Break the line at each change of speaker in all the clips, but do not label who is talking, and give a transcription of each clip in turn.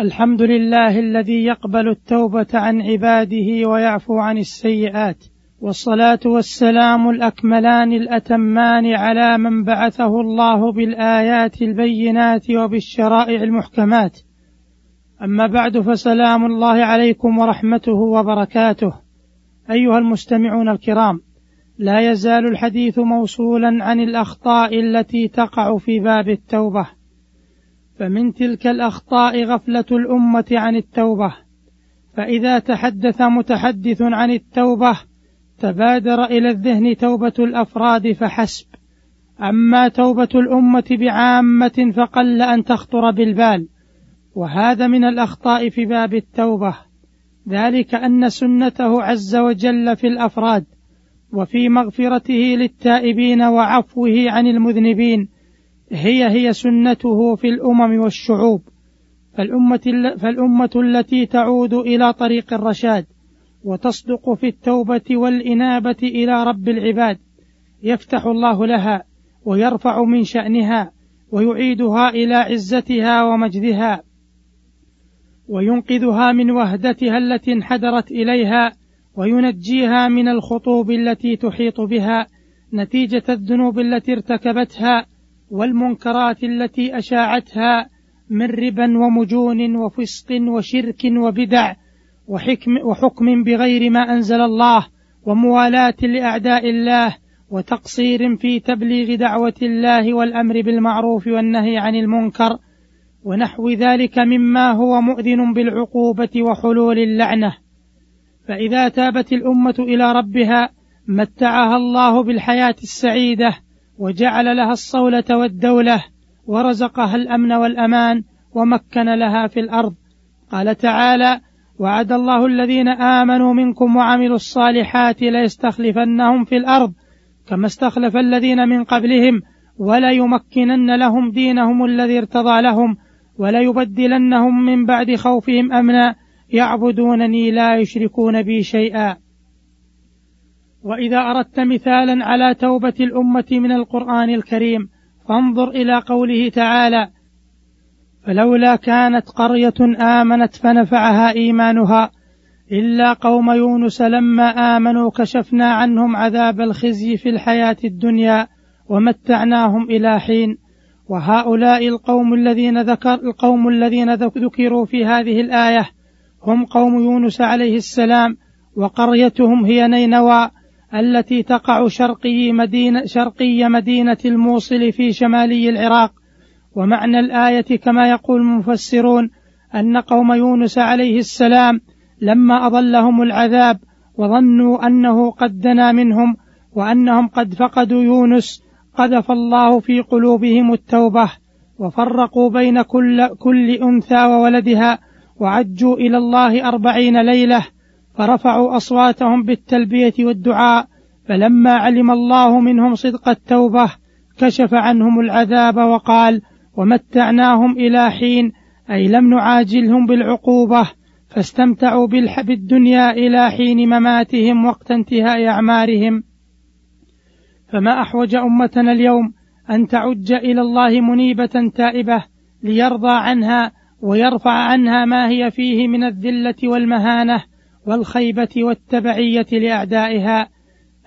الحمد لله الذي يقبل التوبة عن عباده ويعفو عن السيئات والصلاة والسلام الأكملان الأتمان على من بعثه الله بالآيات البينات وبالشرائع المحكمات. أما بعد فسلام الله عليكم ورحمته وبركاته. أيها المستمعون الكرام لا يزال الحديث موصولا عن الأخطاء التي تقع في باب التوبة. فمن تلك الأخطاء غفلة الأمة عن التوبة. فإذا تحدث متحدث عن التوبة تبادر إلى الذهن توبة الأفراد فحسب. أما توبة الأمة بعامة فقل أن تخطر بالبال. وهذا من الأخطاء في باب التوبة. ذلك أن سنته عز وجل في الأفراد وفي مغفرته للتائبين وعفوه عن المذنبين هي هي سنته في الأمم والشعوب. فالأمة, فالأمة التي تعود إلى طريق الرشاد وتصدق في التوبة والإنابة إلى رب العباد. يفتح الله لها ويرفع من شأنها ويعيدها إلى عزتها ومجدها. وينقذها من وهدتها التي انحدرت إليها وينجيها من الخطوب التي تحيط بها نتيجة الذنوب التي ارتكبتها والمنكرات التي أشاعتها من ربا ومجون وفسق وشرك وبدع وحكم, وحكم بغير ما أنزل الله وموالاة لأعداء الله وتقصير في تبليغ دعوة الله والأمر بالمعروف والنهي عن المنكر ونحو ذلك مما هو مؤذن بالعقوبة وحلول اللعنة. فإذا تابت الأمة إلى ربها متعها الله بالحياة السعيدة وجعل لها الصولة والدولة ورزقها الأمن والأمان ومكن لها في الأرض. قال تعالى وعد الله الذين آمنوا منكم وعملوا الصالحات ليستخلفنهم في الأرض كما استخلف الذين من قبلهم وليمكنن لهم دينهم الذي ارتضى لهم وليبدلنهم من بعد خوفهم أمنا يعبدونني لا يشركون بي شيئا. وإذا أردت مثالا على توبة الأمة من القرآن الكريم فانظر إلى قوله تعالى فلولا كانت قرية آمنت فنفعها إيمانها إلا قوم يونس لما آمنوا كشفنا عنهم عذاب الخزي في الحياة الدنيا ومتعناهم إلى حين وهؤلاء القوم الذين ذكر القوم الذين ذكروا في هذه الآية هم قوم يونس عليه السلام وقريتهم هي نينوى التي تقع شرقي مدينة, شرقي مدينة الموصل في شمالي العراق. ومعنى الآية كما يقول المفسرون أن قوم يونس عليه السلام لما أضلهم العذاب وظنوا أنه قد دنا منهم وأنهم قد فقدوا يونس قذف الله في قلوبهم التوبة وفرقوا بين كل, كل أنثى وولدها وعجوا إلى الله أربعين ليلة فرفعوا أصواتهم بالتلبية والدعاء فلما علم الله منهم صدق التوبة كشف عنهم العذاب وقال ومتعناهم إلى حين أي لم نعاجلهم بالعقوبة فاستمتعوا بالدنيا إلى حين مماتهم وقت انتهاء أعمارهم. فما أحوج أمتنا اليوم أن تعج إلى الله منيبة تائبة ليرضى عنها ويرفع عنها ما هي فيه من الذلة والمهانة والخيبة والتبعية لأعدائها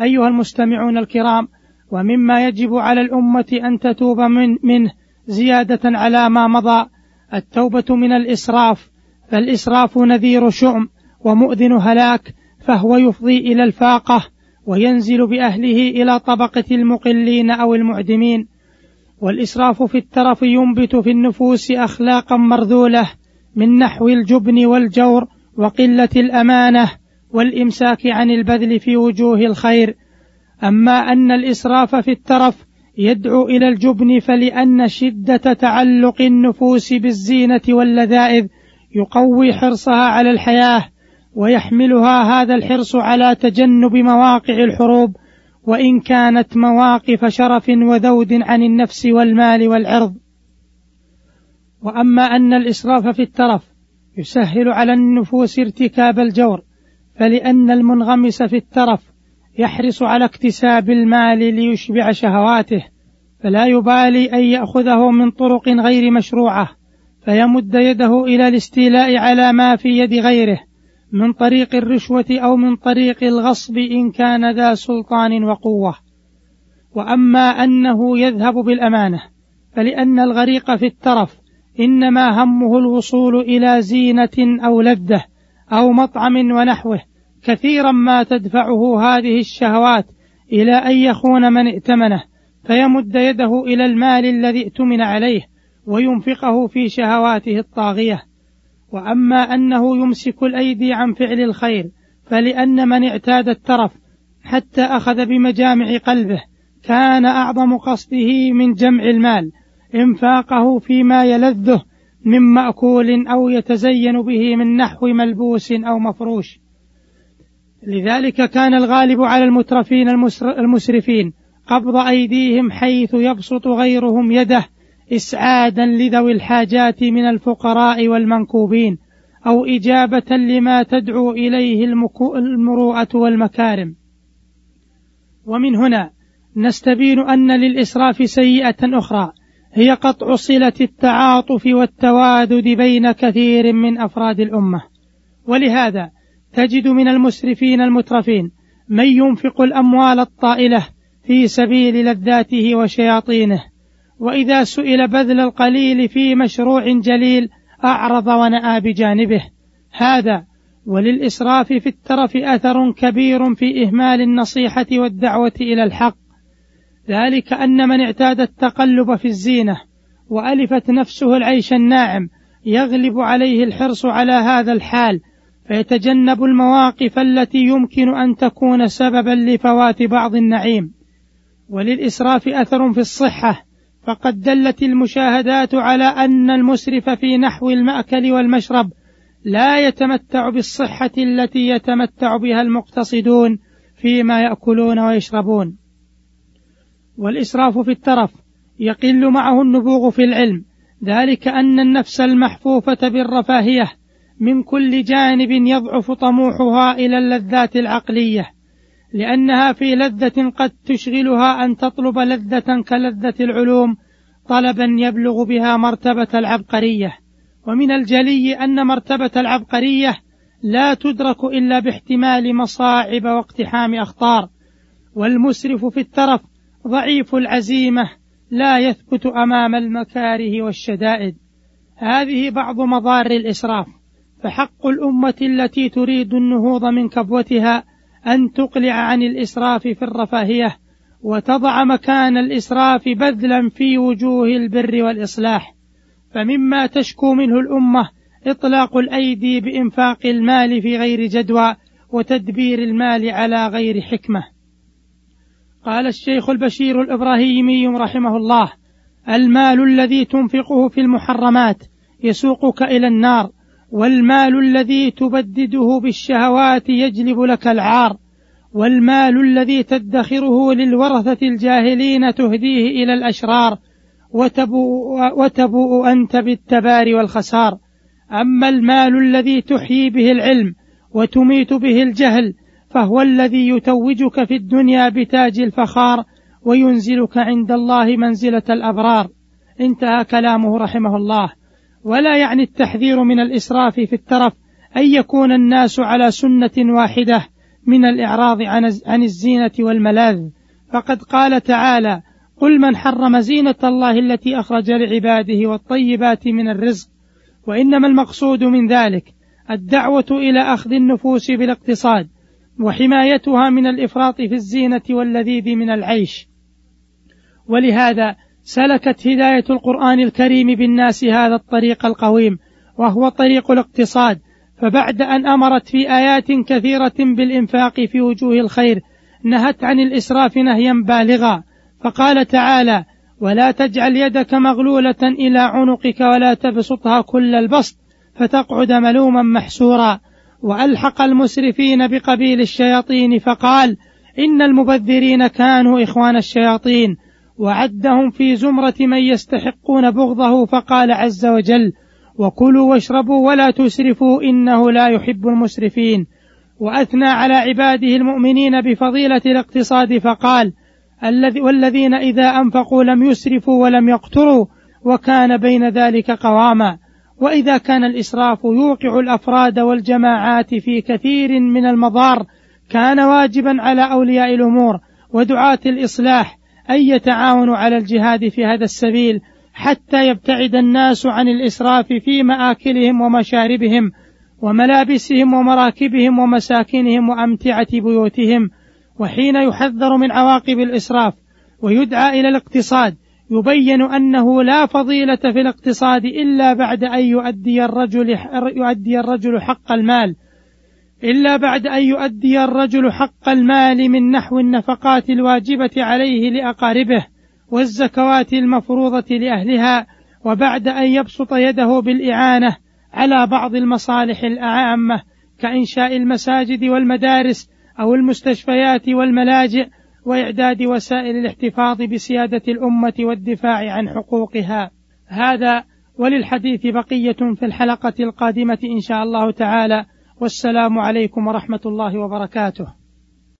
أيها المستمعون الكرام ومما يجب على الأمة أن تتوب من منه زيادة على ما مضى التوبة من الإسراف فالإسراف نذير شؤم ومؤذن هلاك فهو يفضي إلى الفاقة وينزل بأهله إلى طبقة المقلين أو المعدمين. والإسراف في الترف ينبت في النفوس أخلاقا مرذولة من نحو الجبن والجور وقلة الأمانة والإمساك عن البذل في وجوه الخير. أما أن الإسراف في الترف يدعو إلى الجبن فلأن شدة تعلق النفوس بالزينة واللذائذ يقوي حرصها على الحياة ويحملها هذا الحرص على تجنب مواقع الحروب وإن كانت مواقف شرف وذود عن النفس والمال والعرض. وأما أن الإسراف في الترف يسهل على النفوس ارتكاب الجور فلأن المنغمس في الترف يحرص على اكتساب المال ليشبع شهواته فلا يبالي أن يأخذه من طرق غير مشروعة فيمد يده إلى الاستيلاء على ما في يد غيره من طريق الرشوة أو من طريق الغصب إن كان ذا سلطان وقوة. وأما أنه يذهب بالأمانة فلأن الغريق في الترف إنما همه الوصول إلى زينة أو لذة أو مطعم ونحوه. كثيرا ما تدفعه هذه الشهوات إلى أن يخون من ائتمنه فيمد يده إلى المال الذي ائتمن عليه وينفقه في شهواته الطاغية. وأما أنه يمسك الأيدي عن فعل الخير فلأن من اعتاد الترف حتى أخذ بمجامع قلبه كان أعظم قصده من جمع المال. إنفاقه فيما يلذه من مأكول أو يتزين به من نحو ملبوس أو مفروش. لذلك كان الغالب على المترفين المسرفين قبض أيديهم حيث يبسط غيرهم يده إسعادا لذوي الحاجات من الفقراء والمنكوبين أو إجابة لما تدعو إليه المروءة والمكارم. ومن هنا نستبين أن للإسراف سيئة أخرى هي قطع صلة التعاطف والتوادد بين كثير من أفراد الأمة. ولهذا تجد من المسرفين المترفين من ينفق الأموال الطائلة في سبيل لذاته وشياطينه وإذا سئل بذل القليل في مشروع جليل أعرض ونأى بجانبه. هذا وللإسراف في الترف أثر كبير في إهمال النصيحة والدعوة إلى الحق. ذلك أن من اعتاد التقلب في الزينة وألفت نفسه العيش الناعم يغلب عليه الحرص على هذا الحال فيتجنب المواقف التي يمكن أن تكون سببا لفوات بعض النعيم. وللإسراف أثر في الصحة فقد دلت المشاهدات على أن المسرف في نحو المأكل والمشرب لا يتمتع بالصحة التي يتمتع بها المقتصدون فيما يأكلون ويشربون. والإسراف في الترف يقل معه النبوغ في العلم. ذلك أن النفس المحفوفة بالرفاهية من كل جانب يضعف طموحها إلى اللذات العقلية لأنها في لذة قد تشغلها أن تطلب لذة كلذة العلوم طلبا يبلغ بها مرتبة العبقرية. ومن الجلي أن مرتبة العبقرية لا تدرك إلا باحتمال مصاعب واقتحام أخطار. والمسرف في الترف ضعيف العزيمة لا يثبت أمام المكاره والشدائد. هذه بعض مضار الإسراف. فحق الأمة التي تريد النهوض من كبوتها أن تقلع عن الإسراف في الرفاهية وتضع مكان الإسراف بذلا في وجوه البر والإصلاح. فمما تشكو منه الأمة إطلاق الأيدي بإنفاق المال في غير جدوى وتدبير المال على غير حكمة. قال الشيخ البشير الإبراهيمي رحمه الله المال الذي تنفقه في المحرمات يسوقك إلى النار والمال الذي تبدده بالشهوات يجلب لك العار والمال الذي تدخره للورثة الجاهلين تهديه إلى الأشرار وتبوء, وتبوء أنت بالتبار والخسار. أما المال الذي تحيي به العلم وتميت به الجهل فهو الذي يتوجك في الدنيا بتاج الفخار وينزلك عند الله منزلة الأبرار. انتهى كلامه رحمه الله. ولا يعني التحذير من الإسراف في الترف أن يكون الناس على سنة واحدة من الإعراض عن الزينة والملاذ. فقد قال تعالى قل من حرم زينة الله التي أخرج لعباده والطيبات من الرزق. وإنما المقصود من ذلك الدعوة إلى أخذ النفوس بالاقتصاد. وحمايتها من الإفراط في الزينة واللذيذ من العيش. ولهذا سلكت هداية القرآن الكريم بالناس هذا الطريق القويم وهو طريق الاقتصاد. فبعد أن أمرت في آيات كثيرة بالإنفاق في وجوه الخير نهت عن الإسراف نهيا بالغا. فقال تعالى ولا تجعل يدك مغلولة إلى عنقك ولا تبسطها كل البسط فتقعد ملوما محسورا وألحق المسرفين بقبيل الشياطين فقال إن المبذرين كانوا إخوان الشياطين وعدهم في زمرة من يستحقون بغضه فقال عز وجل وكلوا واشربوا ولا تسرفوا إنه لا يحب المسرفين وأثنى على عباده المؤمنين بفضيلة الاقتصاد فقال والذين إذا أنفقوا لم يسرفوا ولم يقتروا وكان بين ذلك قواما وإذا كان الإسراف يوقع الأفراد والجماعات في كثير من المضار كان واجبا على أولياء الأمور ودعاة الإصلاح أن يتعاونوا على الجهاد في هذا السبيل حتى يبتعد الناس عن الإسراف في مآكلهم ومشاربهم وملابسهم ومراكبهم ومساكنهم وأمتعة بيوتهم وحين يحذر من عواقب الإسراف ويدعى إلى الاقتصاد يبين أنه لا فضيلة في الاقتصاد إلا بعد أن يؤدي الرجل يؤدي الرجل حق المال. إلا بعد أن يؤدي الرجل حق المال من نحو النفقات الواجبة عليه لأقاربه والزكوات المفروضة لأهلها وبعد أن يبسط يده بالإعانة على بعض المصالح العامة كإنشاء المساجد والمدارس أو المستشفيات والملاجئ وإعداد وسائل الاحتفاظ بسيادة الأمة والدفاع عن حقوقها. هذا وللحديث بقية في الحلقة القادمة إن شاء الله تعالى. والسلام عليكم ورحمة الله وبركاته.